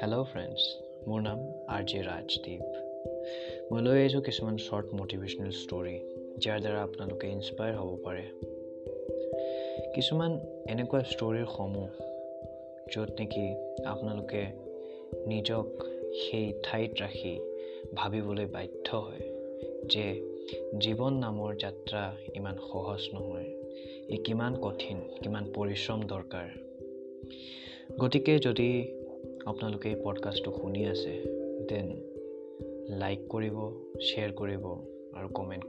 hello friends মোৰ নাম R J Rajdeep মই লৈ আহিছোঁ কিছুমান শ্বৰ্ট মটিভেশ্যনেল ষ্টৰী যাৰ দ্বাৰা আপোনালোকে ইনস্পায়াৰ হ'ব পাৰে কিছুমান এনেকুৱা ষ্টৰীৰ সমূহ য'ত নেকি আপোনালোকে নিজক সেই ঠাইত ৰাখি ভাবিবলৈ বাধ্য হয় যে জীৱন নামৰ যাত্ৰা ইমান সহজ নহয় ই কিমান কঠিন কিমান পৰিশ্ৰম দৰকাৰ গতিকে যদি আপোনালোকে এই পডকাষ্টটো শুনি আছে দেন লাইক কৰিব শ্বেয়াৰ কৰিব আৰু কমেণ্ট